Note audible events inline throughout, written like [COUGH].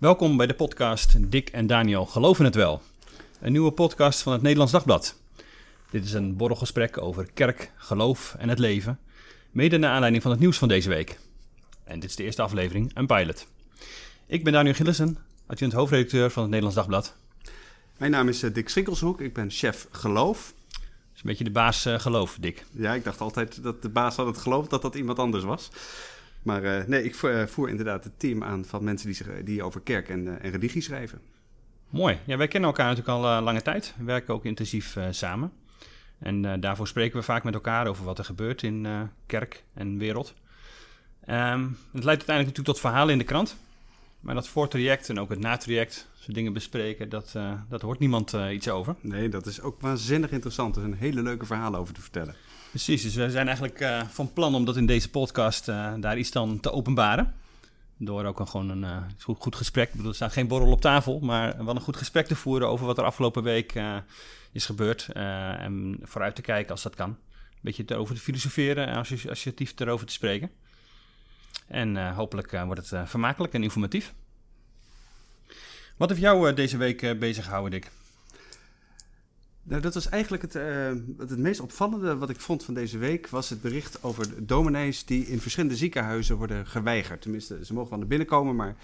Welkom bij de podcast Dick en Daniel Geloven het Wel. Een nieuwe podcast van het Nederlands Dagblad. Dit is een borrelgesprek over kerk, geloof en het leven. Mede naar aanleiding van het nieuws van deze week. En dit is de eerste aflevering, een pilot. Ik ben Daniel Gillissen, adjunct hoofdredacteur van het Nederlands Dagblad. Mijn naam is eh, Dick Schinkelshoek, ik ben chef geloof. Dat is een beetje de baas uh, geloof, Dick. Ja, ik dacht altijd dat de baas had het geloof dat dat iemand anders was. Maar uh, nee, ik voer, voer, inderdaad het team aan van mensen die, zich, die over kerk en, en religie schrijven. Mooi. Ja, wij kennen elkaar natuurlijk al lange tijd. We werken ook intensief samen. En daarvoor spreken we vaak met elkaar over wat er gebeurt in kerk en wereld. Um, het leidt uiteindelijk natuurlijk tot verhalen in de krant. Maar dat voortraject en ook het natraject, zo dingen bespreken, dat, uh, dat hoort niemand uh, iets over. Nee, dat is ook waanzinnig interessant. Er zijn hele leuke verhalen over te vertellen. Precies, dus we zijn eigenlijk uh, van plan om dat in deze podcast daar iets dan te openbaren. Door ook een, gewoon een goed, goed gesprek, ik bedoel, er staat geen borrel op tafel, maar wel een goed gesprek te voeren over wat er afgelopen week is gebeurd. en vooruit te kijken als dat kan. Een beetje erover te filosoferen en associatief erover te spreken. En hopelijk wordt het vermakelijk en informatief. Wat heeft jou deze week bezig gehouden, Dick? Nou, dat was eigenlijk het, het meest opvallende wat ik vond van deze week... was het bericht over dominees die in verschillende ziekenhuizen worden geweigerd. Tenminste, ze mogen wel naar binnen komen, maar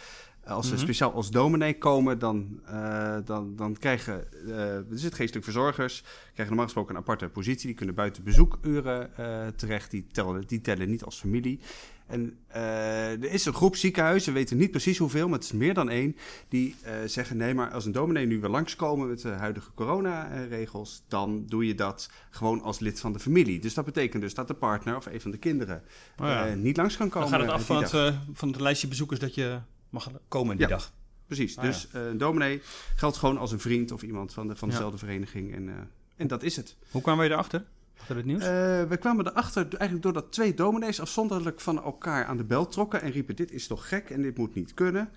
als ze mm -hmm. speciaal als dominee komen, dan, uh, dan, dan krijgen uh, er zit geestelijk verzorgers, krijgen normaal gesproken een aparte positie. Die kunnen buiten bezoekuren uh, terecht, die tellen, die tellen niet als familie. En er is een groep ziekenhuizen, we weten niet precies hoeveel, maar het is meer dan één, die zeggen: nee, maar als een dominee nu weer langskomen met de huidige coronaregels, dan doe je dat gewoon als lid van de familie. Dus dat betekent dus dat de partner of een van de kinderen oh ja. niet langs kan komen. Dan gaat het af van het, van het lijstje bezoekers dat je mag komen die ja, dag. Precies, ah, dus ja. een dominee geldt gewoon als een vriend of iemand van, de, van dezelfde vereniging. En, en dat is het. Hoe kwamen we erachter? Achter het nieuws? Uh, we kwamen erachter eigenlijk doordat twee dominees afzonderlijk van elkaar aan de bel trokken en riepen: Dit is toch gek en dit moet niet kunnen.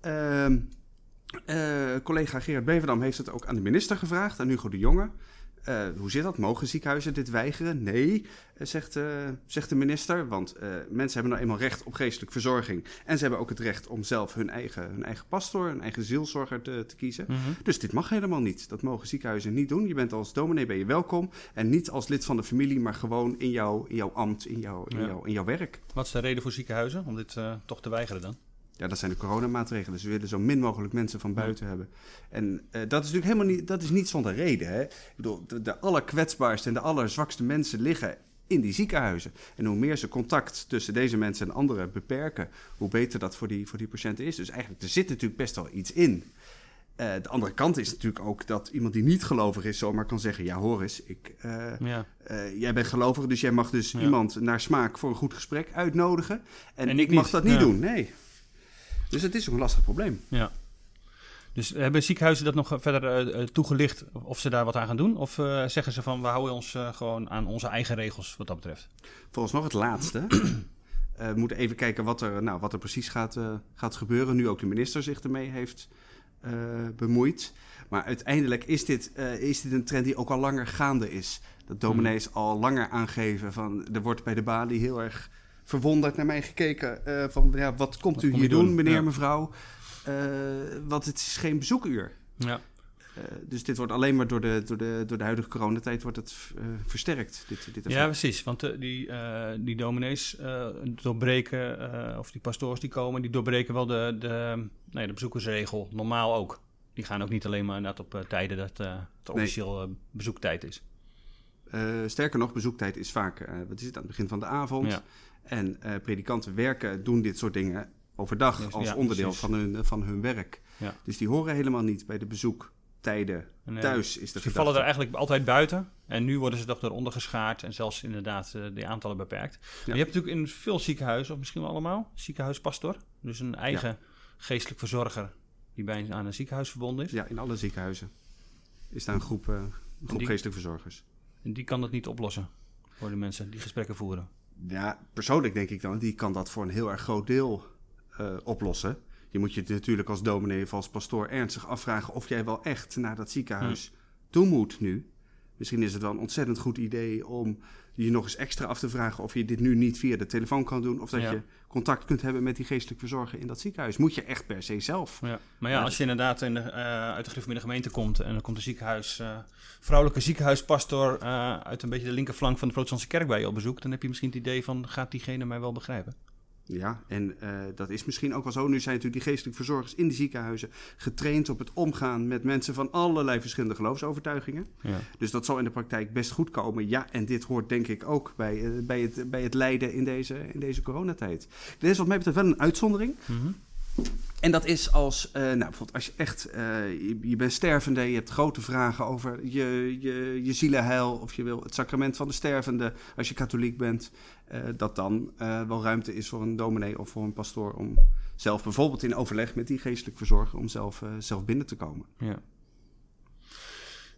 Ehm, collega Gerard Beverdam heeft het ook aan de minister gevraagd, aan Hugo de Jonge. Uh, hoe zit dat? Mogen ziekenhuizen dit weigeren? Nee, zegt, uh, zegt de minister. Want uh, mensen hebben nou eenmaal recht op geestelijke verzorging. En ze hebben ook het recht om zelf hun eigen, hun eigen pastor, hun eigen zielzorger te, te kiezen. Mm -hmm. Dus dit mag helemaal niet. Dat mogen ziekenhuizen niet doen. Je bent als dominee ben je welkom. En niet als lid van de familie, maar gewoon in, jou, in jouw ambt, in, jou, in, ja. in jouw werk. Wat is de reden voor ziekenhuizen om dit toch te weigeren dan? Ja, dat zijn de coronamaatregelen. Ze willen zo min mogelijk mensen van buiten hebben. En uh, dat is natuurlijk helemaal niet, dat is niet zonder reden. Hè? Ik bedoel, de, de allerkwetsbaarste en de allerzwakste mensen liggen in die ziekenhuizen. En hoe meer ze contact tussen deze mensen en anderen beperken, hoe beter dat voor die, voor die patiënten is. Dus eigenlijk, er zit natuurlijk best wel iets in. Uh, de andere kant is natuurlijk ook dat iemand die niet gelovig is zomaar kan zeggen: Ja, hoor eens, ik, uh, ja. uh, jij bent gelovig, dus jij mag dus ja. iemand naar smaak voor een goed gesprek uitnodigen. En, en ik, ik, mag niet. dat niet ja. doen. Nee. Dus het is ook een lastig probleem. Ja. Dus hebben ziekenhuizen dat nog verder uh, toegelicht of ze daar wat aan gaan doen? Of uh, zeggen ze van we houden ons uh, gewoon aan onze eigen regels wat dat betreft? Volgens nog het laatste. [CLEARS THROAT] we moeten even kijken wat er, nou, wat er precies gaat, gaat gebeuren. Nu ook de minister zich ermee heeft bemoeid. Maar uiteindelijk is dit, is dit een trend die ook al langer gaande is. Dat dominees hmm. al langer aangeven van er wordt bij de balie heel erg verwonderd naar mij gekeken. Uh, van ja, wat komt wat u hier doen, doen, meneer, ja. mevrouw? Uh, want het is geen bezoekuur. Ja. Uh, dus dit wordt alleen maar door de, door de, door de huidige coronatijd wordt het versterkt. Dit, dit ja, precies. Want die, die dominees doorbreken, of die pastoors die komen, die doorbreken wel de, de, nee, de bezoekersregel. Normaal ook. Die gaan ook niet alleen maar net op tijden dat het officieel nee. bezoektijd is. sterker nog, bezoektijd is vaak, wat is het, aan het begin van de avond. Ja. En uh, predikanten werken, doen dit soort dingen overdag yes, als ja, onderdeel van hun, van hun werk. Ja. Dus die horen helemaal niet bij de bezoektijden nee, thuis. Is de ze vallen er eigenlijk altijd buiten. En nu worden ze toch eronder geschaard en zelfs inderdaad uh, de aantallen beperkt. Ja. je hebt natuurlijk in veel ziekenhuizen, of misschien wel allemaal, ziekenhuispastor. Dus een eigen geestelijk verzorger die bij aan een ziekenhuis verbonden is. Ja, in alle ziekenhuizen is daar een groep, uh, een groep die, geestelijk verzorgers. En die kan dat niet oplossen voor de mensen die gesprekken voeren ja, persoonlijk denk ik dan, die kan dat voor een heel erg groot deel uh, oplossen. Je moet je natuurlijk als dominee of als pastoor ernstig afvragen of jij wel echt naar dat ziekenhuis toe moet nu. Misschien is het wel een ontzettend goed idee om je nog eens extra af te vragen of je dit nu niet via de telefoon kan doen. Of dat Ja. je contact kunt hebben met die geestelijk verzorger in dat ziekenhuis. Moet je echt per se zelf. Ja. Maar ja, als je inderdaad in de, eh, uit de Griffemiddag gemeente komt en dan komt een ziekenhuis, eh, vrouwelijke ziekenhuispastor eh, uit een beetje de linkerflank van de protestantse kerk bij je op bezoek, dan heb je misschien het idee van, gaat diegene mij wel begrijpen? Ja, en eh, dat is misschien ook wel zo. Nu zijn natuurlijk die geestelijk verzorgers in die ziekenhuizen getraind op het omgaan met mensen van allerlei verschillende geloofsovertuigingen. Ja. Dus dat zal in de praktijk best goed komen. Ja, en dit hoort denk ik ook bij, eh, bij, het, bij het lijden in deze, in deze coronatijd. Er is wat mij betreft wel een uitzondering. Mhm. En dat is als, eh, nou, bijvoorbeeld als je echt, eh, je, bent stervende, je hebt grote vragen over je, je, je zielenheil, of je wil het sacrament van de stervende, als je katholiek bent, eh, dat dan wel ruimte is voor een dominee of voor een pastoor om zelf bijvoorbeeld in overleg met die geestelijk verzorger, om zelf, zelf binnen te komen. Ja.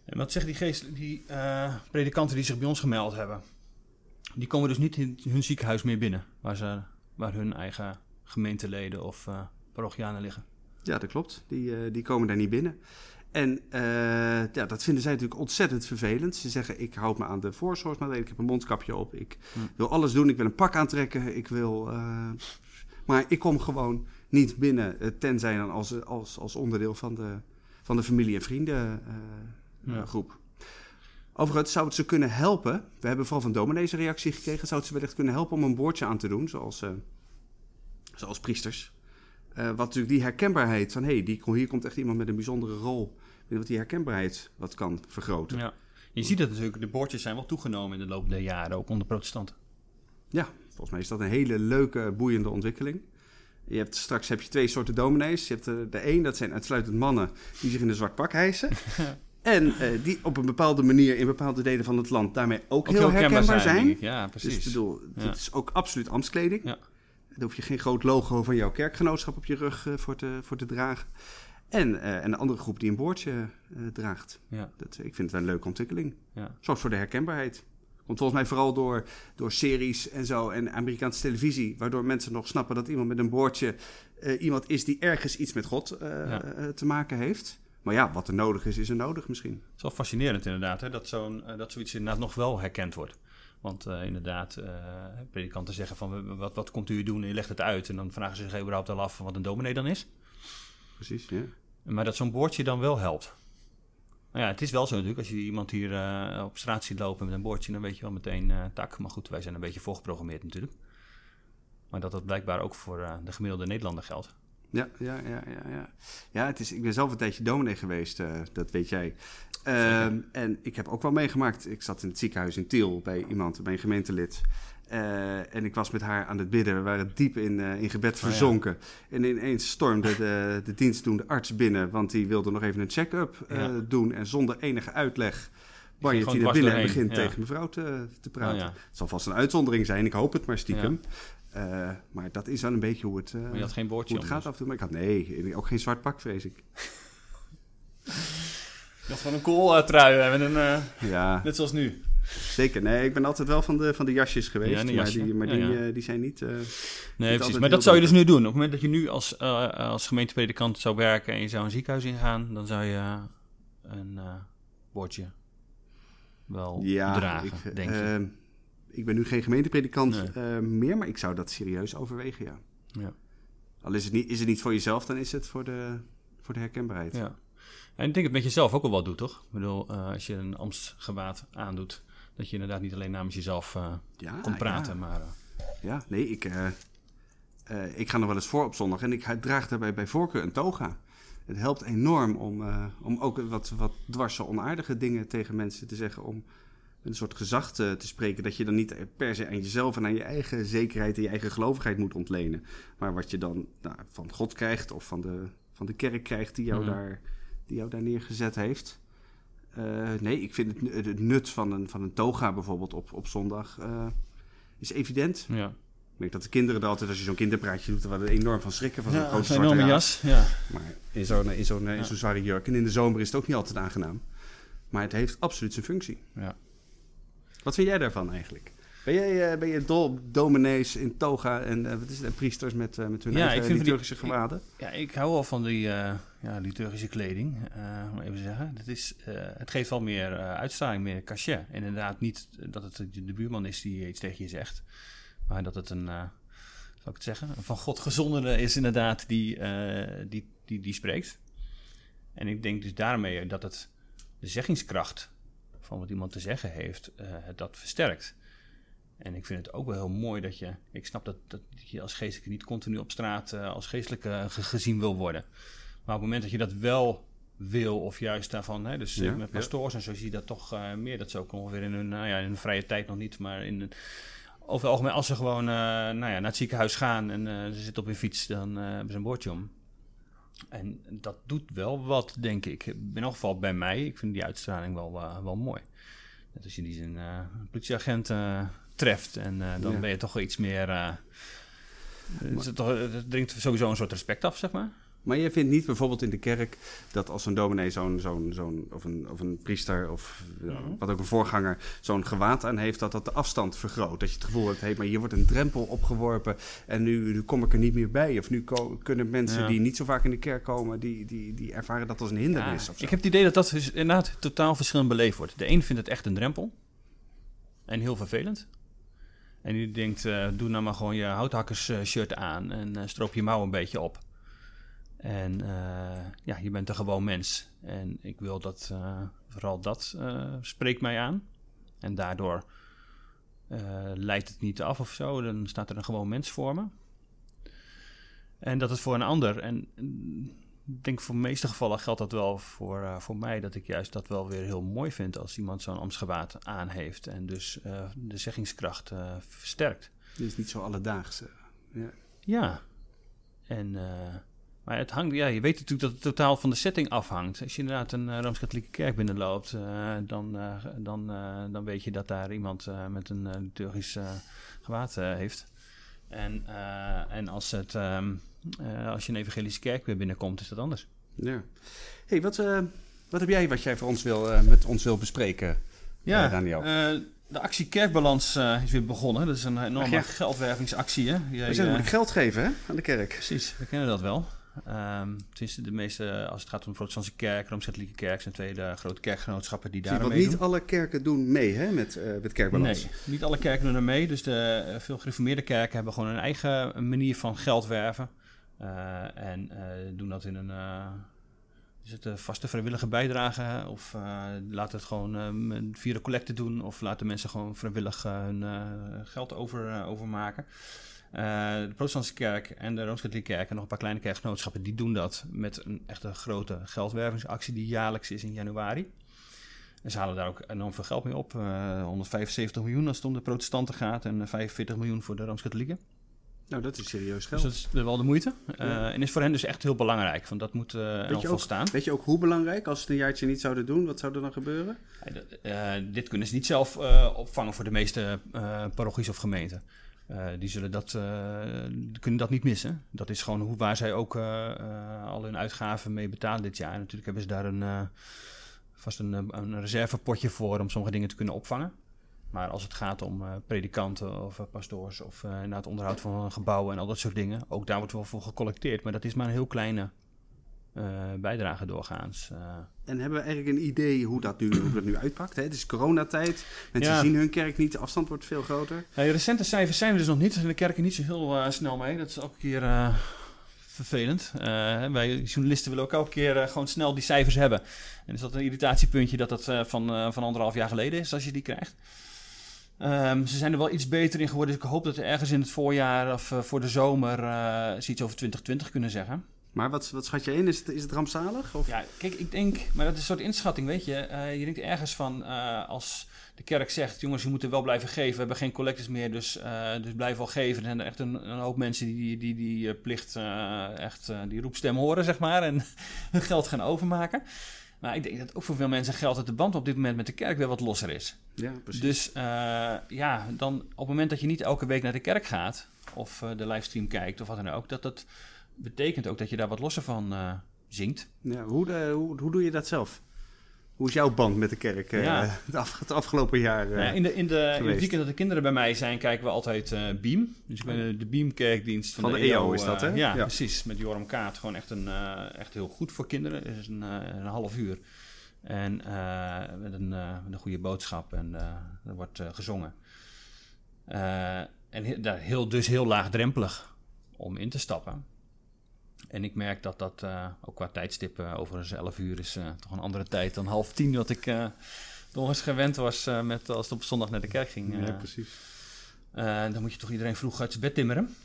En wat zeggen die, geest, die predikanten die zich bij ons gemeld hebben? Die komen dus niet in hun ziekenhuis meer binnen, waar, ze, waar hun eigen gemeenteleden of parochianen liggen. Ja, dat klopt. Die, eh, die komen daar niet binnen. En eh, ja, dat vinden zij natuurlijk ontzettend vervelend. Ze zeggen, ik houd me aan de voorzorgsmaatregelen. Ik heb een mondkapje op. Ik Hm. wil alles doen. Ik wil een pak aantrekken. Ik wil... eh, maar ik kom gewoon niet binnen. tenzij dan als, als, als onderdeel van de, van de familie- en vriendengroep. Ja. groep. Overigens zou het ze kunnen helpen. We hebben vooral van dominees een reactie gekregen. Zou het ze wellicht kunnen helpen om een boordje aan te doen. Zoals, zoals priesters. Eh, wat natuurlijk die herkenbaarheid van... hé, hey, hier komt echt iemand met een bijzondere rol. Wat die herkenbaarheid wat kan vergroten. Ja. Je ziet dat natuurlijk, de bordjes zijn wel toegenomen in de loop der jaren, ook onder protestanten. Ja, volgens mij is dat een hele leuke, boeiende ontwikkeling. Je hebt, straks heb je twee soorten dominees. Je hebt de, de een, dat zijn uitsluitend mannen die zich in een zwart pak hijsen. [LAUGHS] en eh, die op een bepaalde manier in bepaalde delen van het land daarmee ook, heel herkenbaar, zijn. ik. Ja, precies. Dus ik bedoel, Ja. dit is ook absoluut ambtskleding. Ja. Daar hoef je geen groot logo van jouw kerkgenootschap op je rug eh, voor, te, voor te dragen. En, eh, en de andere groep die een boordje eh, draagt. Ja, Dat, ik vind het een leuke ontwikkeling. ja. Zorgt voor de herkenbaarheid. Komt volgens mij vooral door, door series en zo en Amerikaanse televisie. Waardoor mensen nog snappen dat iemand met een boordje iemand is die ergens iets met God Ja. te maken heeft. Maar ja, wat er nodig is, is er nodig misschien. Het is wel fascinerend inderdaad, hè, dat, zo'n, dat zoiets inderdaad nog wel herkend wordt. Want eh, inderdaad, eh predikanten zeggen van wat, wat komt u doen en je legt het uit. En dan vragen ze zich überhaupt al af wat een dominee dan is. Precies, ja. Maar dat zo'n bordje dan wel helpt. Nou ja, het is wel zo natuurlijk. Als je iemand hier eh, op straat ziet lopen met een bordje, dan weet je wel meteen tak. Maar goed, wij zijn een beetje voorgeprogrammeerd natuurlijk. Maar dat dat blijkbaar ook voor de gemiddelde Nederlander geldt. Ja, ja, ja, ja. Ja, ja het is, ik ben zelf een tijdje dominee geweest, eh, dat weet jij. Ehm, en ik heb ook wel meegemaakt. Ik zat in het ziekenhuis in Tiel bij iemand, bij een gemeentelid. Eh, en ik was met haar aan het bidden. We waren diep in, eh, in gebed Oh ja. verzonken. En ineens stormde de, de dienstdoende arts binnen, want die wilde nog even een check-up Ja. doen. En zonder enige uitleg hij naar binnen en begint ja. tegen mevrouw te, te praten. Oh ja. Het zal vast een uitzondering zijn, ik hoop het maar stiekem. Eh, maar dat is wel een beetje hoe het, eh, Maar je had geen bordje hoe het gaat af en toe. Maar ik had nee, ook geen zwart pak, vrees ik. [LAUGHS] Je had gewoon een kooltrui met een, eh, Ja, net zoals nu. zeker. Nee, ik ben altijd wel van de, van de jasjes geweest. Ja, de maar die, maar Ja, die, eh, zijn niet... eh, Nee, precies. Maar dat zou je dus nu doen. Op het moment dat je nu als, eh, als gemeentepredikant zou werken en je zou een ziekenhuis ingaan, dan zou je eh, een eh, bordje wel dragen, ik, denk je. Ik ben nu geen gemeentepredikant Nee. eh, meer, maar ik zou dat serieus overwegen, ja. Ja. Al is het niet, is het niet voor jezelf, dan is het voor de, voor de herkenbaarheid. Ja. En ik denk dat het met jezelf ook wel wat doet, toch? Ik bedoel, eh, als je een ambtsgewaad aandoet, dat je inderdaad niet alleen namens jezelf Ja, komt praten, Ja, maar... ja nee, ik, ik ga nog wel eens voor op zondag en ik draag daarbij bij voorkeur een toga. Het helpt enorm om, om ook wat, wat dwarse, onaardige dingen tegen mensen te zeggen. Om een soort gezag te, te spreken. Dat je dan niet per se aan jezelf en aan je eigen zekerheid en je eigen gelovigheid moet ontlenen. Maar wat je dan nou, van God krijgt of van de, van de kerk krijgt die jou, Mhm. daar, die jou daar neergezet heeft. Eh, nee, ik vind het, het nut van een, van een toga bijvoorbeeld op, op zondag eh, is evident. ja. Ik merk dat de kinderen er altijd, als je zo'n kinderpraatje doet, er enorm van schrikken van zo'n Ja, grote zwarte jas. Ja. Maar in zo'n in zo'n in Ja. zo'n zware jurk. En in de zomer is het ook niet altijd aangenaam. Maar het heeft absoluut zijn functie. Ja. Wat vind jij daarvan eigenlijk? Ben jij, uh, ben je dol op dominees in toga en, uh, wat is het, en priesters met, uh, met hun Ja, eigen ik vind liturgische die- gewaden? Ja, ik hou wel van die eh, ja, liturgische kleding, eh om even te zeggen. Dat is, eh, het geeft wel meer eh, uitstraling, meer cachet. Inderdaad, niet dat het de, buurman is die iets tegen je zegt, maar dat het een, eh zou ik het zeggen, een van God gezondere is inderdaad die, eh, die, die, die spreekt. En ik denk dus daarmee dat het de zeggingskracht van wat iemand te zeggen heeft, eh, dat versterkt. En ik vind het ook wel heel mooi dat je. Ik snap dat, dat je als geestelijke niet continu op straat eh, als geestelijke ge- gezien wil worden. Maar op het moment dat je dat wel wil, of juist daarvan. Hè, dus Ja, eh, met ja. pastoors en zo zie je dat toch eh, meer. Dat ze ook ongeveer in hun, nou ja, in hun vrije tijd nog niet. Maar in, over het algemeen, als ze gewoon eh, nou ja, naar het ziekenhuis gaan en eh, ze zitten op hun fiets, dan eh, hebben ze een bordje om. En dat doet wel wat, denk ik. In ieder geval bij mij. Ik vind die uitstraling wel, eh, wel mooi. Dat als je die een eh, politieagent eh, treft en dan Ja. ben je toch iets meer... toch, het dringt sowieso een soort respect af, zeg maar. Maar je vindt niet bijvoorbeeld in de kerk dat als een dominee zo'n, zo'n, zo'n of, een, of een priester of ja, Mhm. wat ook een voorganger zo'n gewaad aan heeft, dat dat de afstand vergroot. Dat je het gevoel hebt, hé, maar hier wordt een drempel opgeworpen en nu, nu kom ik er niet meer bij. Of nu ko- kunnen mensen Ja. die niet zo vaak in de kerk komen, die, die, die ervaren dat als een hindernis. Ja, of zo. ik heb het idee dat dat dus inderdaad totaal verschillend beleefd wordt. De een vindt het echt een drempel. En heel vervelend. En die denkt, eh, doe nou maar gewoon je houthakkers eh, shirt aan en eh, stroop je mouw een beetje op. En eh, ja, je bent een gewoon mens. En ik wil dat, eh, vooral dat eh, spreekt mij aan. En daardoor leidt het niet af of zo. Dan staat er een gewoon mens voor me. En dat is voor een ander. En mm, ik denk voor de meeste gevallen geldt dat wel voor, voor mij. Dat ik juist dat wel weer heel mooi vind als iemand zo'n ambtsgewaad aan heeft. En dus de zeggingskracht eh, versterkt. Dit is niet zo alledaags. eh. Ja. Ja. En, eh, maar het hangt, ja, je weet natuurlijk dat het totaal van de setting afhangt. Als je inderdaad een uh, Rooms-Katholieke kerk binnenloopt, eh, dan, eh, dan, eh, dan weet je dat daar iemand eh, met een eh, liturgisch eh, gewaad eh, heeft. En, eh, en als, het, ehm, eh, als je een evangelische kerk weer binnenkomt, is dat anders. ja. hey, wat, eh, wat heb jij wat jij voor ons wil, eh, met ons wil bespreken, Ja, eh, Daniel? eh, de actie Kerkbalans eh, is weer begonnen. Dat is een enorme Ach ja. geldwervingsactie. Hè? Jij, We zullen eh, moet geld geven hè, aan de kerk. Precies, we kennen dat wel. Ehm tenminste, de meeste, als het gaat om de protestantse kerk, Rooms-Katholieke kerk, zijn twee de grote kerkgenootschappen die daar mee niet alle kerken doen mee hè, met, eh met kerkbalans. Nee, niet alle kerken doen er mee. Dus de, eh, veel gereformeerde kerken hebben gewoon een eigen manier van geld werven. Eh, en eh, doen dat in een eh, is het een vaste vrijwillige bijdrage. Of eh, laten het gewoon eh, via de collecte doen. Of laten mensen gewoon vrijwillig eh, hun eh, geld over, eh, overmaken. Eh, de protestantse kerk en de Rooms-Katholieke kerk en nog een paar kleine kerkgenootschappen... die doen dat met een echte grote geldwervingsactie die jaarlijks is in januari. En ze halen daar ook enorm veel geld mee op. Eh, 175 miljoen als het om de protestanten gaat en eh, 45 miljoen voor de Rooms-Katholieken. Nou, dat is serieus Dus geld. dat is wel de moeite. Eh, Ja. En is voor hen dus echt heel belangrijk. Want dat moet eh er al volstaan. Weet je ook hoe belangrijk, als ze het een jaartje niet zouden doen, wat zou er dan gebeuren? Dit kunnen ze niet zelf opvangen voor de meeste parochies of gemeenten. Eh, die zullen dat, eh, kunnen dat niet missen. Dat is gewoon hoe, waar zij ook eh, al hun uitgaven mee betalen dit jaar. Natuurlijk hebben ze daar een, vast een, een reservepotje voor om sommige dingen te kunnen opvangen. Maar als het gaat om predikanten of pastoors of eh na het onderhoud van gebouwen en al dat soort dingen, ook daar wordt wel voor gecollecteerd. Maar dat is maar een heel kleine eh, bijdrage doorgaans. Eh, En hebben we eigenlijk een idee hoe dat nu, hoe dat nu uitpakt? Hè? Het is coronatijd, mensen Ja. zien hun kerk niet, de afstand wordt veel groter. Ja, de recente cijfers zijn er dus nog niet. En de kerken niet zo heel eh, snel mee. Dat is elke keer vervelend. Wij journalisten willen ook elke keer gewoon snel die cijfers hebben. En is dat een irritatiepuntje dat dat van, van anderhalf jaar geleden is als je die krijgt. Ehm, ze zijn er wel iets beter in geworden. Dus ik hoop dat we ergens in het voorjaar of voor de zomer eh ze iets over 2020 kunnen zeggen. Maar wat, wat schat je in? Is het, is het rampzalig? Of? Ja, kijk, ik denk, maar dat is een soort inschatting, weet je. Eh, je denkt ergens van, eh, als de kerk zegt, jongens, je moet er wel blijven geven. We hebben geen collectors meer, dus, eh dus blijf wel geven. Er zijn er echt een, een hoop mensen die die, die, plicht, echt die roepstem horen, zeg maar. En [LAUGHS] hun geld gaan overmaken. Maar ik denk dat ook voor veel mensen geldt dat de band op dit moment met de kerk weer wat losser is. Ja, precies. Dus ja, dan op het moment dat je niet elke week naar de kerk gaat, of de livestream kijkt, of wat dan ook, dat dat betekent ook dat je daar wat losser van eh zingt. Ja, hoe, de, hoe, hoe doe je dat zelf? Hoe is jouw band met de kerk eh, Ja. [LAUGHS] het, af- het afgelopen jaar? eh? Ja, in, de, in, de, in het weekend dat de kinderen bij mij zijn, kijken we altijd eh, Beam. Dus ik ben de Beam kerkdienst van, Van de, de EO EO. is dat, eh, hè? ja, Ja. precies. Met Joram Kaat. Gewoon echt, een, eh, echt heel goed voor kinderen. Het is een, eh, een half uur. En eh, met, een, eh, een goede boodschap. En eh, er wordt eh, gezongen. Eh, en he- daar heel, dus heel laagdrempelig om in te stappen. En ik merk dat dat eh, ook qua tijdstip uh, overigens 11 uur is eh, toch een andere tijd dan half tien. Wat ik eh nog eens gewend was eh, met, als het op zondag naar de kerk ging. ja, eh. precies. Eh, dan moet je toch iedereen vroeg uit zijn bed timmeren.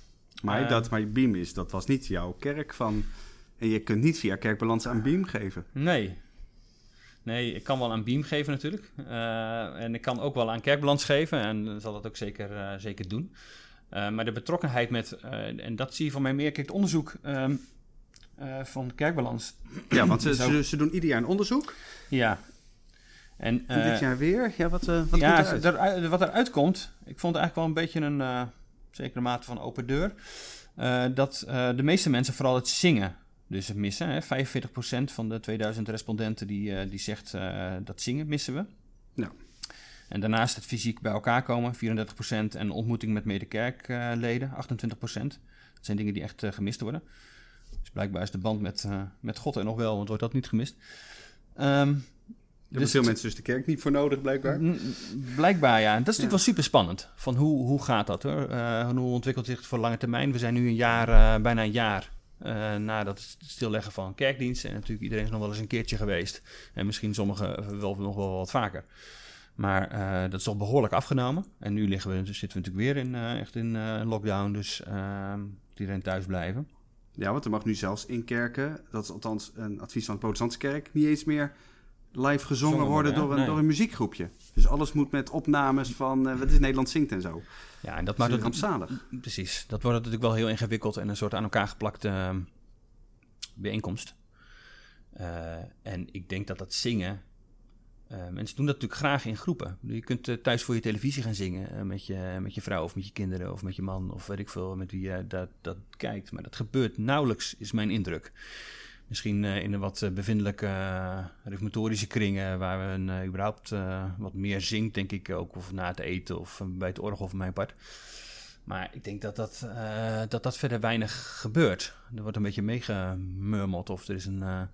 Maar, eh, dat, maar Beam is, dat was niet jouw kerk van... En je kunt niet via kerkbalans aan Beam geven. Nee. Nee, ik kan wel aan Beam geven natuurlijk. Eh, en ik kan ook wel aan kerkbalans geven. En zal dat ook zeker, eh, zeker doen. Uh, maar de betrokkenheid met, uh, en dat zie je van mij meer, kijk, het onderzoek um, uh, van kerkbalans. Ja, want ze, ze, ze, doen ieder jaar een onderzoek. Ja. En, En dit eh, jaar weer? Ja, wat, wat ja, eruit? eruit- wat eruit komt, ik vond het eigenlijk wel een beetje een zekere mate van open deur. Dat de meeste mensen vooral het zingen dus missen. Hè. 45% van de 2000 respondenten die, die zegt dat zingen missen we. Ja. En daarnaast het fysiek bij elkaar komen, 34%. En ontmoeting met medekerkleden, 28%. Dat zijn dingen die echt uh, gemist worden. Dus blijkbaar is de band met, uh, met God er nog wel, want wordt dat niet gemist. Um, er hebben veel mensen dus de kerk niet voor nodig, blijkbaar. Blijkbaar, ja. En dat is natuurlijk wel super spannend. Van hoe, hoe gaat dat hoor? Uh, hoe ontwikkelt zich het voor lange termijn? We zijn nu een jaar, uh, bijna een jaar uh, na dat stilleggen van kerkdienst. En natuurlijk iedereen is nog wel eens een keertje geweest. En misschien sommigen wel, nog wel wat vaker. Maar uh, dat is toch behoorlijk afgenomen. En nu liggen we, zitten we natuurlijk weer in, uh, echt in uh, lockdown. Dus iedereen thuis blijven. Ja, want er mag nu zelfs in kerken, dat is althans een advies van de protestantse kerk, niet eens meer live gezongen Zongen worden door, een, Nee. door een muziekgroepje. Dus alles moet met opnames van wat is Nederland zingt en zo. Ja, en dat Dat maakt het rampzalig. Precies. Dat wordt natuurlijk wel heel ingewikkeld en een soort aan elkaar geplakte uh, bijeenkomst. En ik denk dat dat zingen. Uh, mensen doen dat natuurlijk graag in groepen. Je kunt uh, thuis voor je televisie gaan zingen uh, met, je, met je vrouw of met je kinderen of met je man of weet ik veel met wie je dat, dat kijkt. Maar dat gebeurt nauwelijks, is mijn indruk. Misschien in een wat bevindelijke reformatorische kringen waar we een, überhaupt wat meer zingt, denk ik ook. Of na het eten of bij het orgel van mijn part. Maar ik denk dat dat, dat dat verder weinig gebeurt. Er wordt een beetje meegemurmeld of er is een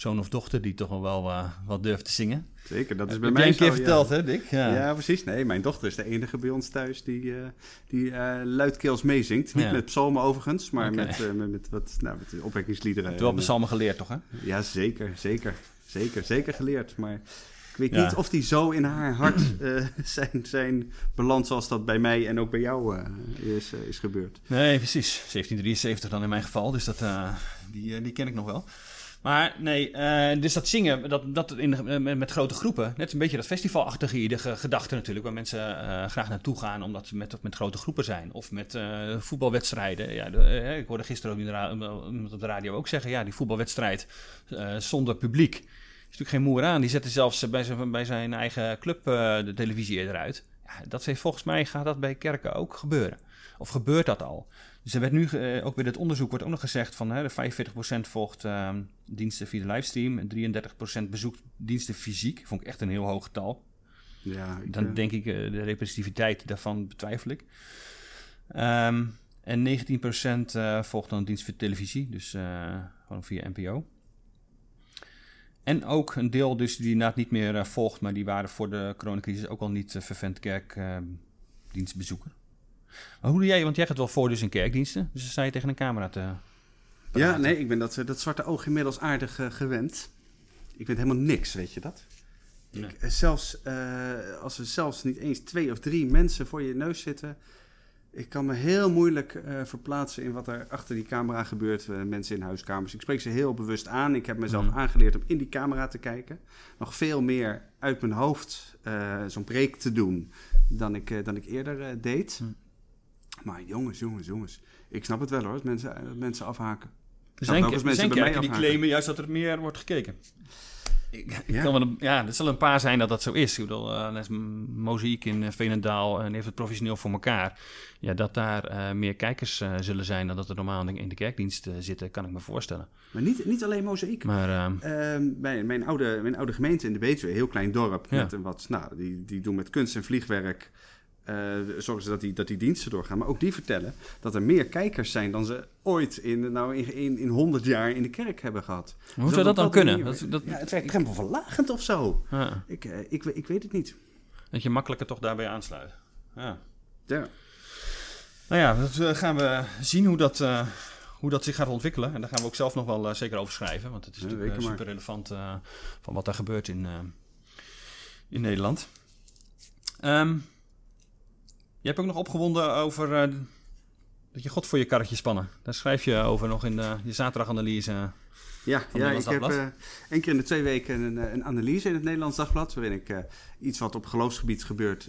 zoon of dochter die toch wel uh, wat durft te zingen. Zeker, dat is Dat bij heb mij een keer verteld, ja. hè Dick? Ja. Ja. precies. Nee, mijn dochter is de enige bij ons thuis die, uh, die uh, luidkeels meezingt. Niet Ja. met psalmen overigens, maar met, met, met, wat, nou, met opwekkingsliederen. Je hebt wel En, eh, psalmen geleerd, toch hè? Ja, zeker, zeker. Zeker, zeker geleerd. Maar ik weet niet of die zo in haar hart eh, [CLEARS THROAT] zijn, zijn beland zoals dat bij mij en ook bij jou eh, is, eh, is gebeurd. Nee, precies. 1773 dan in mijn geval, dus dat, eh, die, eh, die ken ik nog wel. Maar nee, eh, dus dat zingen, dat, dat in, de- met, grote groepen, net een beetje dat festivalachtige gedachte natuurlijk, waar mensen eh, graag naartoe gaan omdat ze met, met grote groepen zijn. Of met eh, voetbalwedstrijden. Ja, eh, ik hoorde gisteren ook iemand op de radio ook zeggen, ja, die voetbalwedstrijd eh, zonder publiek is natuurlijk geen moer aan. Die zetten zelfs bij zijn, bij zijn eigen club eh, de televisie eerder uit. Ja, dat heeft, volgens mij gaat dat bij kerken ook gebeuren. Of gebeurt dat al? Dus er werd nu, eh, ook bij dit onderzoek wordt ook nog gezegd van hè, de 45% volgt ehm, diensten via de livestream en 33% bezoekt diensten fysiek. Vond ik echt een heel hoog getal. Ja, ik, Dan eh, denk ik, eh, de representativiteit daarvan betwijfel ik. Ehm, en 19% eh, volgt dan dienst via televisie, dus gewoon via NPO. En ook een deel dus die inderdaad niet meer volgt, maar die waren voor de coronacrisis ook al niet vervent kerkdienstbezoeker. Maar hoe doe jij, want jij gaat wel voor dus in kerkdiensten, dus dan sta je tegen een camera te ja, nee, ik ben dat, eh, dat zwarte oog inmiddels aardig eh, gewend. Ik weet helemaal niks, weet je dat? Nee. Ik, eh, zelfs als er zelfs niet eens twee of drie mensen voor je neus zitten. Ik kan me heel moeilijk verplaatsen in wat er achter die camera gebeurt. mensen in huiskamers. Ik spreek ze heel bewust aan. Ik heb mezelf Mhm. aangeleerd om in die camera te kijken. Nog veel meer uit mijn hoofd zo'n preek te doen dan ik, dan ik eerder deed. Mhm. Maar jongens, jongens, jongens. Ik snap het wel hoor, dat mensen, dat mensen afhaken. Er zijn, er mensen zijn bij kerken die claimen juist dat er meer wordt gekeken. Ik, Ja? kan wel ja, er zullen een paar zijn dat dat zo is. Ik bedoel, eh, M- Mozaïek in eh, Veenendaal en heeft het professioneel voor elkaar. Ja, dat daar eh, meer kijkers eh, zullen zijn dan dat er normaal in de kerkdienst eh, zitten, kan ik me voorstellen. Maar niet, niet alleen mozaïek. Maar ehm, Ehm, bij mijn oude, mijn oude gemeente in de Betuwe, een heel klein dorp. Ja. Met een wat, nou, die, die doen met kunst en vliegwerk. Eh, zorgen ze dat die, dat die diensten doorgaan. Maar ook die vertellen dat er meer kijkers zijn dan ze ooit in, nou, in, in, in 100 jaar in de kerk hebben gehad. hoe Dus zou dat dan kunnen? manier- Dat, dat, ja, het drempelverlagend of zo. ja, Ik, eh, ik, ik weet het niet. dat je makkelijker toch daarbij aansluit. Ja. Ja. Nou ja, dat eh, gaan we zien hoe dat, eh, hoe dat zich gaat ontwikkelen. En daar gaan we ook zelf nog wel zeker over schrijven. Want het is Ja, natuurlijk super relevant eh, van wat daar gebeurt in, eh, in Nederland. Ehm, je hebt ook nog opgewonden over eh, dat je God voor je karretje spannen. Daar schrijf je over nog in de, je zaterdaganalyse. Ja, ja ik heb eh één keer in de twee weken een, eh, een analyse in het Nederlands Dagblad. Waarin ik iets wat op geloofsgebied gebeurt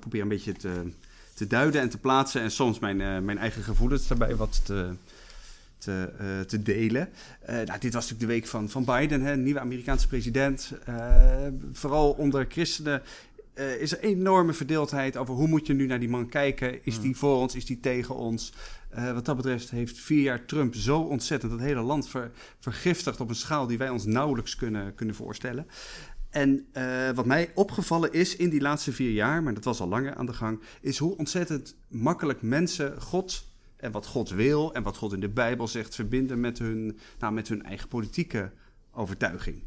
probeer een beetje te, te duiden en te plaatsen. En soms mijn, mijn eigen gevoelens daarbij wat te, te, te delen. Nou, dit was natuurlijk de week van, van Biden, hè, nieuwe Amerikaanse president. Vooral onder christenen. Eh, is er enorme verdeeldheid over hoe moet je nu naar die man kijken? Is Hmm. die voor ons? Is die tegen ons? Eh, wat dat betreft heeft vier jaar Trump zo ontzettend het hele land ver, vergiftigd op een schaal die wij ons nauwelijks kunnen, kunnen voorstellen. En eh, wat mij opgevallen is in die laatste vier jaar, maar dat was al langer aan de gang, is hoe ontzettend makkelijk mensen God en wat God wil en wat God in de Bijbel zegt verbinden met hun, nou, met hun eigen politieke overtuiging.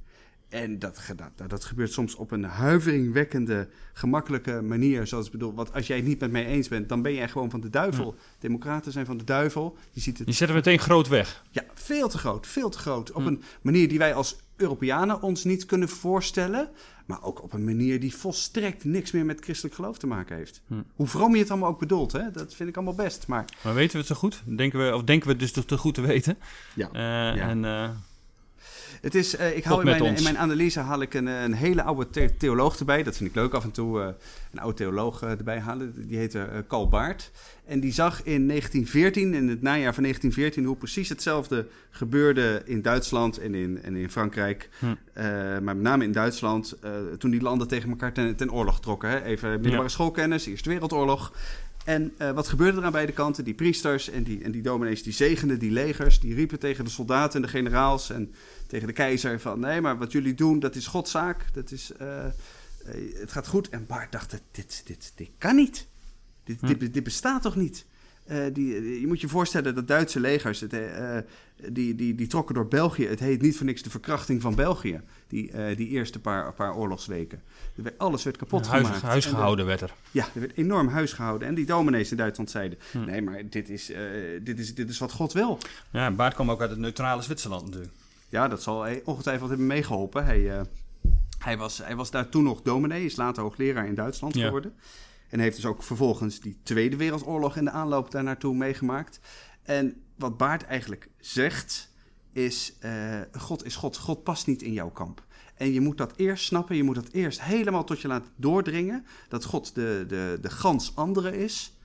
En dat, dat, dat gebeurt soms op een huiveringwekkende, gemakkelijke manier. Zoals ik bedoel, wat als jij het niet met mij eens bent, dan ben jij gewoon van de duivel. Democraten zijn van de duivel. Je ziet het Je zet hem meteen groot weg. ja, veel te groot, veel te groot. Op Hm. een manier die wij als Europeanen ons niet kunnen voorstellen. Maar ook op een manier die volstrekt niks meer met christelijk geloof te maken heeft. Hm. Hoe vroom je het allemaal ook bedoelt, hè? dat vind ik allemaal best. Maar Maar weten we het zo goed? Denken we, of denken we het dus te, te goed te weten? ja, Eh, En eh, het is, eh, ik haal in mijn, in mijn analyse haal ik een, een hele oude the- theoloog erbij. Dat vind ik leuk af en toe, eh, een oude theoloog eh, erbij halen. Die heette Karl Baart. En die zag in 1914, in het najaar van 1914, hoe precies hetzelfde gebeurde in Duitsland en in, en in Frankrijk. Hm. Maar met name in Duitsland, toen die landen tegen elkaar ten, ten oorlog trokken. Hè? Even middelbare Ja. schoolkennis, Eerste Wereldoorlog. En eh, wat gebeurde er aan beide kanten? Die priesters en die, en die dominees die zegenden die legers. Die riepen tegen de soldaten en de generaals en tegen de keizer van... nee, maar wat jullie doen, dat is Godzaak. Dat is, eh, eh, het gaat goed. En Bart dacht, dit, dit, dit kan niet. Dit, Hm. dit, dit bestaat toch niet? Die, je moet je voorstellen dat Duitse legers, het, die, die, die trokken door België. Het heet niet voor niks de verkrachting van België, die, eh, die eerste paar, paar oorlogsweken. Werd, alles werd kapot huis, gemaakt. huis En de- gehouden werd er. ja, er werd enorm huis gehouden. En die dominees in Duitsland zeiden: Hm. Nee, maar dit is, eh, dit, is, dit is wat God wil. Ja, Baart kwam ook uit het neutrale Zwitserland natuurlijk. Ja, dat zal hij ongetwijfeld hebben meegeholpen. Hij, eh, hij, was, hij was daar toen nog dominee, is later hoogleraar in Duitsland Ja. geworden. En heeft dus ook vervolgens die Tweede Wereldoorlog in de aanloop daar naartoe meegemaakt. En wat Baart eigenlijk zegt, is: eh, God is God. God past niet in jouw kamp. En je moet dat eerst snappen, je moet dat eerst helemaal tot je laten doordringen. Dat God de, de, de gans andere is.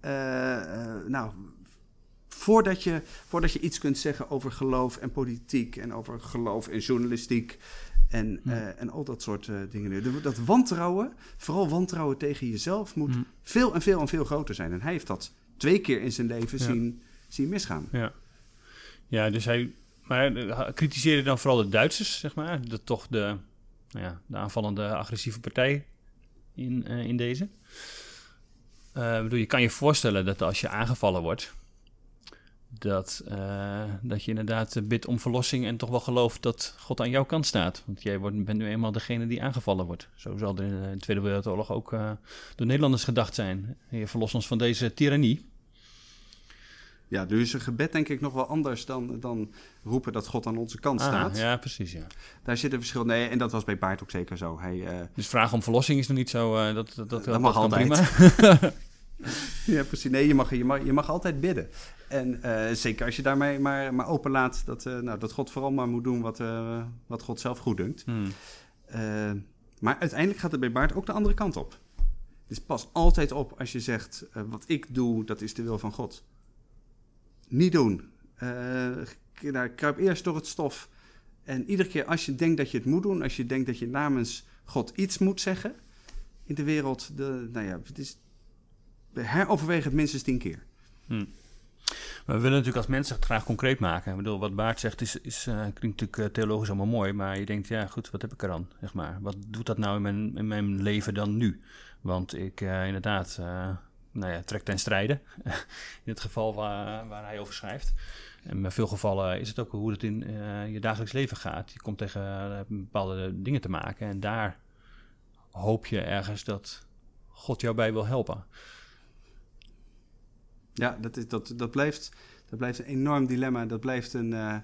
Eh, eh, nou, voordat je, voordat je iets kunt zeggen over geloof en politiek en over geloof en journalistiek en, en al dat soort dingen. Dat wantrouwen, vooral wantrouwen tegen jezelf, moet Hm. veel en veel en veel groter zijn. En hij heeft dat twee keer in zijn leven Ja. zien, zien misgaan. Ja. ja, dus hij... Maar eh, kritiseerde dan vooral de Duitsers, zeg maar. Dat toch de, nou ja, de aanvallende agressieve partij in, eh, in deze. Ik bedoel, je kan je voorstellen dat als je aangevallen wordt... Dat, dat je inderdaad bidt om verlossing en toch wel gelooft dat God aan jouw kant staat. Want jij wordt, bent nu eenmaal degene die aangevallen wordt. Zo zal er in de Tweede Wereldoorlog ook door Nederlanders gedacht zijn. Je verlost ons van deze tirannie. Ja, nu is een gebed denk ik nog wel anders dan, dan roepen dat God aan onze kant Ah, staat. ja, precies, ja. Daar zit een verschil. Nee, en dat was bij Baart ook zeker zo. Hij, eh, Dus vragen om verlossing is nog niet zo. eh, dat, dat, dat, Dat mag altijd. prima. [LAUGHS] Ja, precies. Nee, je mag, je mag, je mag altijd bidden. En eh, zeker als je daarmee maar, maar openlaat dat, eh, nou, dat God vooral maar moet doen wat, eh, wat God zelf goed dunkt. Hmm. Eh, maar uiteindelijk gaat het bij Baart ook de andere kant op. Dus pas altijd op als je zegt, eh, wat ik doe, dat is de wil van God. Niet doen. Eh, nou, kruip eerst door het stof En iedere keer als je denkt dat je het moet doen, als je denkt dat je namens God iets moet zeggen in de wereld, de, nou ja, het is, heroverweeg het minstens tien keer. Hm. Maar we willen natuurlijk als mensen het graag concreet maken. Ik bedoel, wat Baart zegt is, is, uh, klinkt natuurlijk uh, theologisch allemaal mooi, maar je denkt, ja goed, wat heb ik er aan? Zeg maar. Wat doet dat nou in mijn, in mijn leven dan nu? Want ik inderdaad, nou ja, trek ten strijde, [LAUGHS] in het geval waar, waar hij over schrijft. En in veel gevallen is het ook hoe het in je dagelijks leven gaat. Je komt tegen bepaalde dingen te maken en daar hoop je ergens dat God jou bij wil helpen. Ja, dat, is, dat, dat, blijft, dat blijft een enorm dilemma. Dat blijft, een, uh,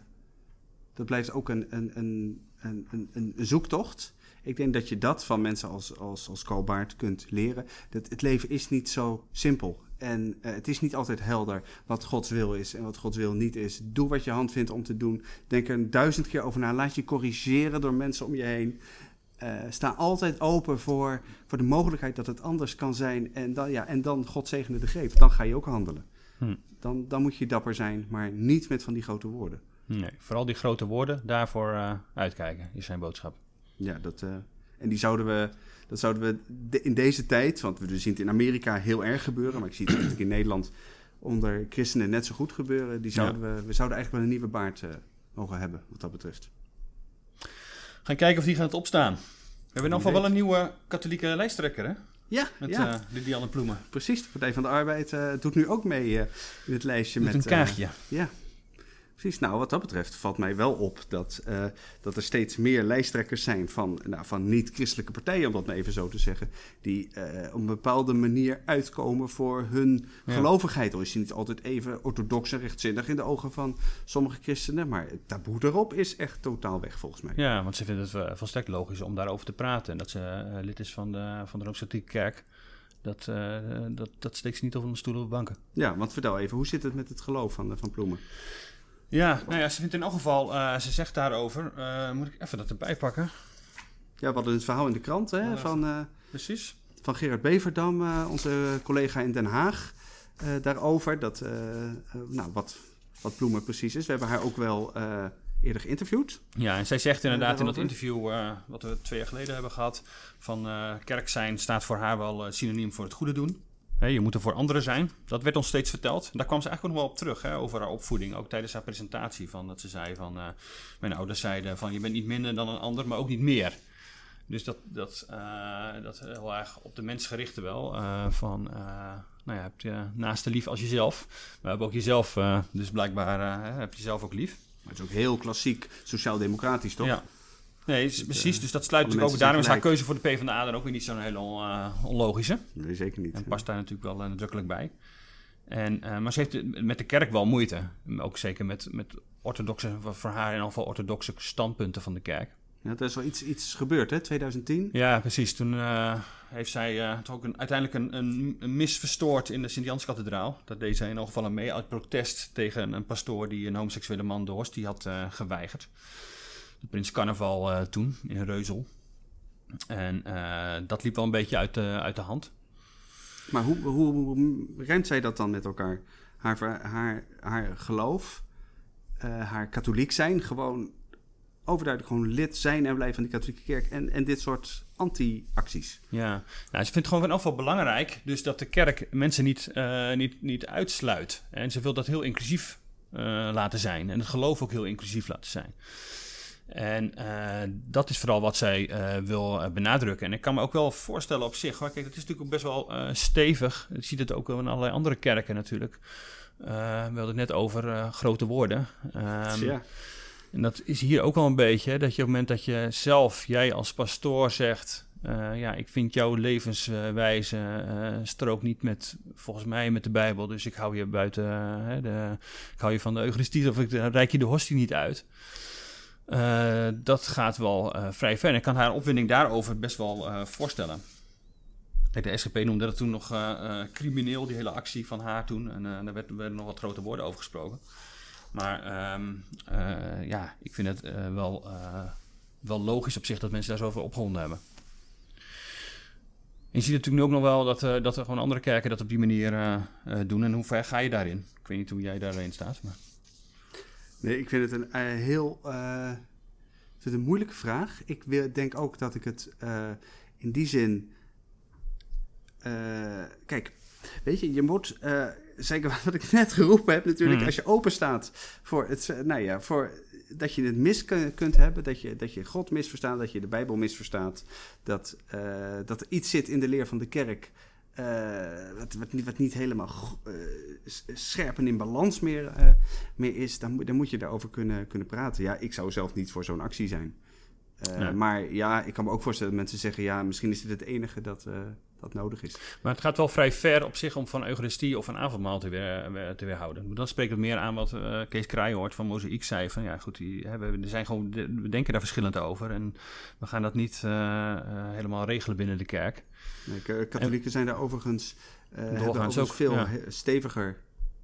dat blijft ook een, een, een, een, een zoektocht. Ik denk dat je dat van mensen als, als, als Colbaert kunt leren. Dat het leven is niet zo simpel. En uh, het is niet altijd helder wat Gods wil is en wat Gods wil niet is. Doe wat je hand vindt om te doen. Denk er duizend keer over na. Laat je corrigeren door mensen om je heen. Uh, sta altijd open voor, voor de mogelijkheid dat het anders kan zijn. En dan, ja, en dan God zegende de greep. Dan ga je ook handelen. Hm. Dan, dan moet je dapper zijn, maar niet met van die grote woorden. Nee, vooral die grote woorden, daarvoor uh, uitkijken, is zijn boodschap. Ja, dat, uh, en die zouden we, dat zouden we de, in deze tijd, want we zien het in Amerika heel erg gebeuren, maar ik zie het eigenlijk in Nederland onder christenen net zo goed gebeuren. Die zouden ja. we, we zouden eigenlijk wel een nieuwe baard uh, mogen hebben, wat dat betreft. Gaan kijken of die gaat opstaan. We hebben in ieder geval wel een nieuwe katholieke lijsttrekker, hè? Ja, met ja. Uh, Lilianne Ploemen. Precies, de Partij van de Arbeid uh, doet nu ook mee uh, in het lijstje. Met, met een kaartje. ja, precies. Nou, wat dat betreft valt mij wel op dat, dat er steeds meer lijsttrekkers zijn van, nou, van niet-christelijke partijen, om dat maar even zo te zeggen, die op een bepaalde manier uitkomen voor hun ja. gelovigheid. Al is die niet altijd even orthodox en rechtzinnig in de ogen van sommige christenen, maar het taboe erop is echt totaal weg volgens mij. Ja, want ze vinden het volstrekt logisch om daarover te praten. En dat ze lid is van de, van de Rooms-Katholieke Kerk. Dat, uh, dat, dat steekt ze niet op een stoel of banken. Ja, want vertel even, hoe zit het met het geloof van, van Ploemen? Ja, nou ja, ze vindt in elk geval, uh, ze zegt daarover, uh, moet ik even dat erbij pakken. Ja, we hadden het verhaal in de krant hè, Ja, van, Precies. van Gerard Beverdam, onze collega in Den Haag, daarover. Dat, nou, wat, wat Ploemen precies is. We hebben haar ook wel eerder geïnterviewd. Ja, en zij zegt inderdaad in dat interview uh, wat we twee jaar geleden hebben gehad... van uh, kerk zijn staat voor haar wel uh, synoniem voor het goede doen. He, je moet er voor anderen zijn. Dat werd ons steeds verteld. Daar kwam ze eigenlijk nog wel op terug, hè, over haar opvoeding. Ook tijdens haar presentatie. Van, dat ze zei van... mijn ouders zeiden van je bent niet minder dan een ander, maar ook niet meer. Dus dat, dat, dat heel erg op de mens gerichte wel. van, nou ja, heb je naast de lief als jezelf. Maar we hebben ook jezelf, dus blijkbaar heb je zelf ook lief. Maar het is ook heel klassiek sociaal-democratisch, toch? Ja. Nee, is, precies. Dus dat sluit natuurlijk ook. Daarom is haar keuze voor de PvdA dan ook weer niet zo'n hele uh, onlogische. Nee, zeker niet. En past daar natuurlijk wel uh, nadrukkelijk bij. En, uh, maar ze heeft met de kerk wel moeite. Ook zeker met, met orthodoxe, voor haar in ieder geval orthodoxe standpunten van de kerk. Ja, er is wel iets, iets gebeurd, hè? 2010? Ja, precies. Toen uh, heeft zij uh, ook een, uiteindelijk een, een, een, mis verstoord in de Sint-Janskathedraal. Dat deed zij in ieder geval mee uit protest tegen een pastoor die een homoseksuele man de hostie had geweigerd. De Prins Carnaval toen, in Reuzel. En dat liep wel een beetje uit de, uit de hand. Maar hoe, hoe, hoe ruimt zij dat dan met elkaar? Haar, haar, haar geloof, haar katholiek zijn, gewoon overduidelijk gewoon lid zijn en blijven van die katholieke kerk en, en dit soort anti-acties. Ja, nou, ze vindt het gewoon in afval belangrijk, dus dat de kerk mensen niet, uh, niet, niet uitsluit. En ze wil dat heel inclusief uh, laten zijn en het geloof ook heel inclusief laten zijn. En uh, dat is vooral wat zij wil benadrukken. En ik kan me ook wel voorstellen op zich, hoor. kijk, het is natuurlijk ook best wel stevig. Je ziet het ook in allerlei andere kerken natuurlijk. we hadden het net over grote woorden. Um, ja. En dat is hier ook wel een beetje, dat je op het moment dat je zelf, jij als pastoor zegt, ja, ik vind jouw levenswijze strookt niet met, volgens mij, met de Bijbel, dus ik hou je buiten, de, ik hou je van de Eucharistie of ik reik je de hostie niet uit. Dat gaat wel vrij ver en ik kan haar opwinding daarover best wel voorstellen. Kijk, de SGP noemde dat toen nog crimineel, die hele actie van haar toen, en daar werden, nog wat grote woorden over gesproken. Maar uh, ja, ik vind het wel, wel logisch op zich dat mensen daar zoveel opgewonden hebben. En je ziet natuurlijk ook nog wel dat, dat er gewoon andere kerken dat op die manier doen. En hoe ver ga je daarin? Ik weet niet hoe jij daarin staat. Maar... Nee, ik vind het een heel vind het een moeilijke vraag. Ik wil, denk ook dat ik het eh, in die zin. eh, kijk, weet je, je moet. eh, zeker [LAUGHS] wat ik net geroepen heb, natuurlijk. Hmm. Als je open staat voor het. eh, Nou ja, voor. Dat je het mis kun- kunt hebben, dat je, dat je God misverstaat, dat je de Bijbel misverstaat, dat, eh, dat er iets zit in de leer van de kerk eh, wat, wat, niet, wat niet helemaal s- scherp en in balans meer, eh, meer is, dan, dan moet je daarover kunnen, kunnen praten. Ja, ik zou zelf niet voor zo'n actie zijn. Eh. Maar ja, ik kan me ook voorstellen dat mensen zeggen, ja, misschien is dit het enige dat, eh, dat nodig is. Maar het gaat wel vrij ver op zich om van Eucharistie of een avondmaal te, weer, eh, te weerhouden. Dan spreekt het meer aan wat Kees Kraaienhoort van Mozaïek zei. Van ja, goed, die, hè, we, er zijn gewoon, we denken daar verschillend over. En we gaan dat niet helemaal regelen binnen de kerk. Nee, katholieken zijn daar overigens, Doorgaans ook, veel ja. steviger.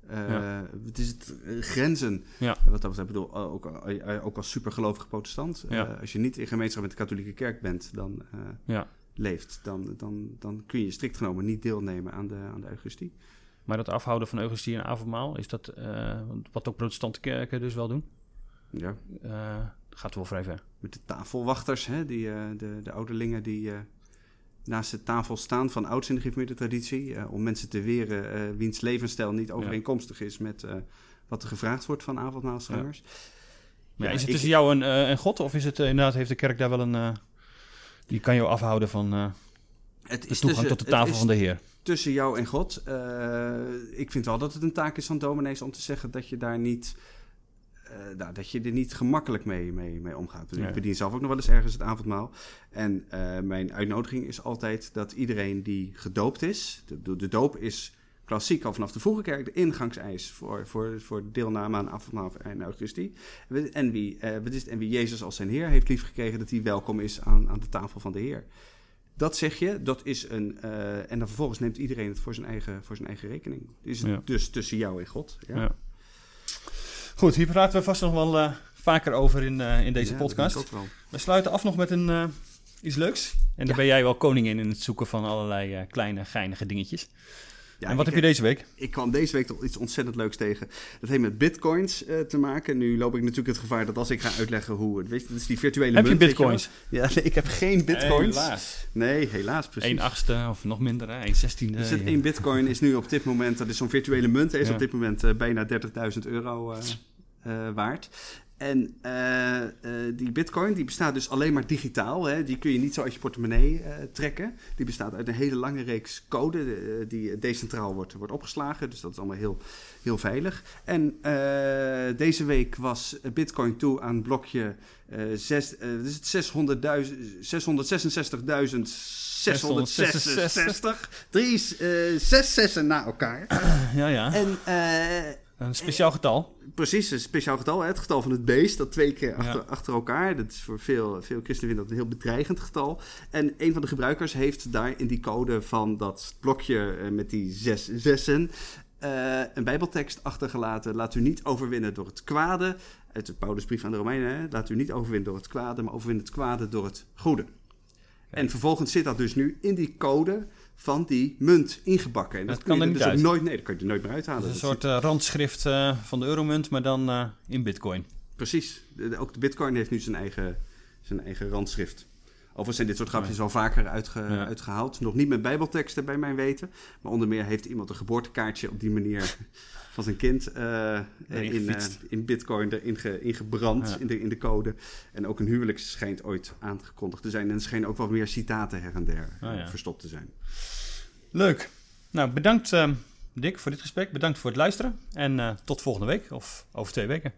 Eh, Ja. Het is het eh, grenzen. Ja. Wat dat betreft, bedoel, ook, eh, ook als supergelovige protestant. als je niet in gemeenschap met de katholieke kerk bent, dan Ja. leeft, dan, dan, dan kun je strikt genomen niet deelnemen aan de, aan de Eucharistie. Maar dat afhouden van Eucharistie en avondmaal, is dat wat ook protestante kerken dus wel doen? Ja. Gaat wel vrij ver. Met de tafelwachters, hè, die, de, de ouderlingen die naast de tafel staan van ouds in de geïnformeerde traditie. eh, om mensen te weren eh, wiens levensstijl niet overeenkomstig is met eh, wat er gevraagd wordt van avondmaalsgangers. Maar ja, is het ik- tussen jou en, en God? Of is het inderdaad, heeft de kerk daar wel een... die kan jou afhouden van Het de is toegang tussen- tot de tafel van de Heer? tussen jou en God. Ik vind wel dat het een taak is van dominees om te zeggen dat je daar niet. Eh, nou, dat je er niet gemakkelijk mee, mee, mee omgaat. Dus. Ik bedien zelf ook nog wel eens ergens het avondmaal. En eh, mijn uitnodiging is altijd dat iedereen die gedoopt is. De, doop is klassiek al vanaf de vroege kerk de ingangseis voor, voor, voor deelname aan avondmaal en Eucharistie. En wie, wat is het? en wie Jezus als zijn Heer heeft liefgekregen, dat hij welkom is aan, aan de tafel van de Heer. Dat zeg je, dat is een. en dan vervolgens neemt iedereen het voor zijn eigen, voor zijn eigen rekening. Is het Ja. dus tussen jou en God. Ja. Ja. Goed, hier praten we vast nog wel eh, vaker over in, eh, in deze Ja, podcast. We sluiten af nog met een, eh, iets leuks. En daar ben jij wel koning in, in het zoeken van allerlei kleine, geinige dingetjes. Ja, en wat heb je deze week? Ik kwam deze week toch iets ontzettend leuks tegen. Dat heeft met bitcoins eh, te maken. Nu loop ik natuurlijk het gevaar dat als ik ga uitleggen hoe... het- Weet je, dat is die virtuele Heb je munt. bitcoins? Ja, nee, ik heb geen bitcoins. Helaas. Nee, helaas, precies. 1 achtste of nog minder, hè? 1 zesttiende. Er zit één bitcoin is nu op dit moment, dat is zo'n virtuele munt, is Ja. op dit moment eh, bijna 30.000 euro eh, eh, waard. En eh, eh, die bitcoin die bestaat dus alleen maar digitaal. Hè? Die kun je niet zo uit je portemonnee eh, trekken. Die bestaat uit een hele lange reeks code die decentraal wordt, wordt opgeslagen. Dus dat is allemaal heel, heel veilig. En deze week was bitcoin toe aan blokje zes, is het 600.000 666.666. Drie, zes zessen na elkaar. Ja, ja. En eh, Een speciaal getal. precies, een speciaal getal. Het getal van het beest, dat twee keer achter, Ja. achter elkaar. Dat is voor veel, veel christenen dat een heel bedreigend getal. En een van de gebruikers heeft daar in die code van dat blokje eh, met die zes zessen... eh, een bijbeltekst achtergelaten. Laat u niet overwinnen door het kwade. Uit de Paulusbrief aan de Romeinen. Hè? Laat u niet overwinnen door het kwade, maar overwin het kwade door het goede. En vervolgens zit dat dus nu in die code van die munt ingebakken. En Dat kan je er dus ook nooit, nee, dat kan je er nooit meer uithalen. Dat is een Dat soort eh, randschrift eh, van de euromunt, maar dan eh, in bitcoin. Precies. De- de- ook de Bitcoin heeft nu zijn eigen, zijn eigen randschrift. Overigens zijn dit soort grapjes al vaker uitge- Ja. uitgehaald. Nog niet met bijbelteksten bij mijn weten. Maar onder meer heeft iemand een geboortekaartje op die manier [LAUGHS] van zijn kind eh, in, eh, in bitcoin erin, ge- in gebrand Ja. in, de, in de code. En ook een huwelijk schijnt ooit aangekondigd te zijn. En er schijnen ook wel meer citaten her en der eh, verstopt te zijn. Leuk. Nou, bedankt eh, Dick voor dit gesprek. Bedankt voor het luisteren. En tot volgende week of over twee weken.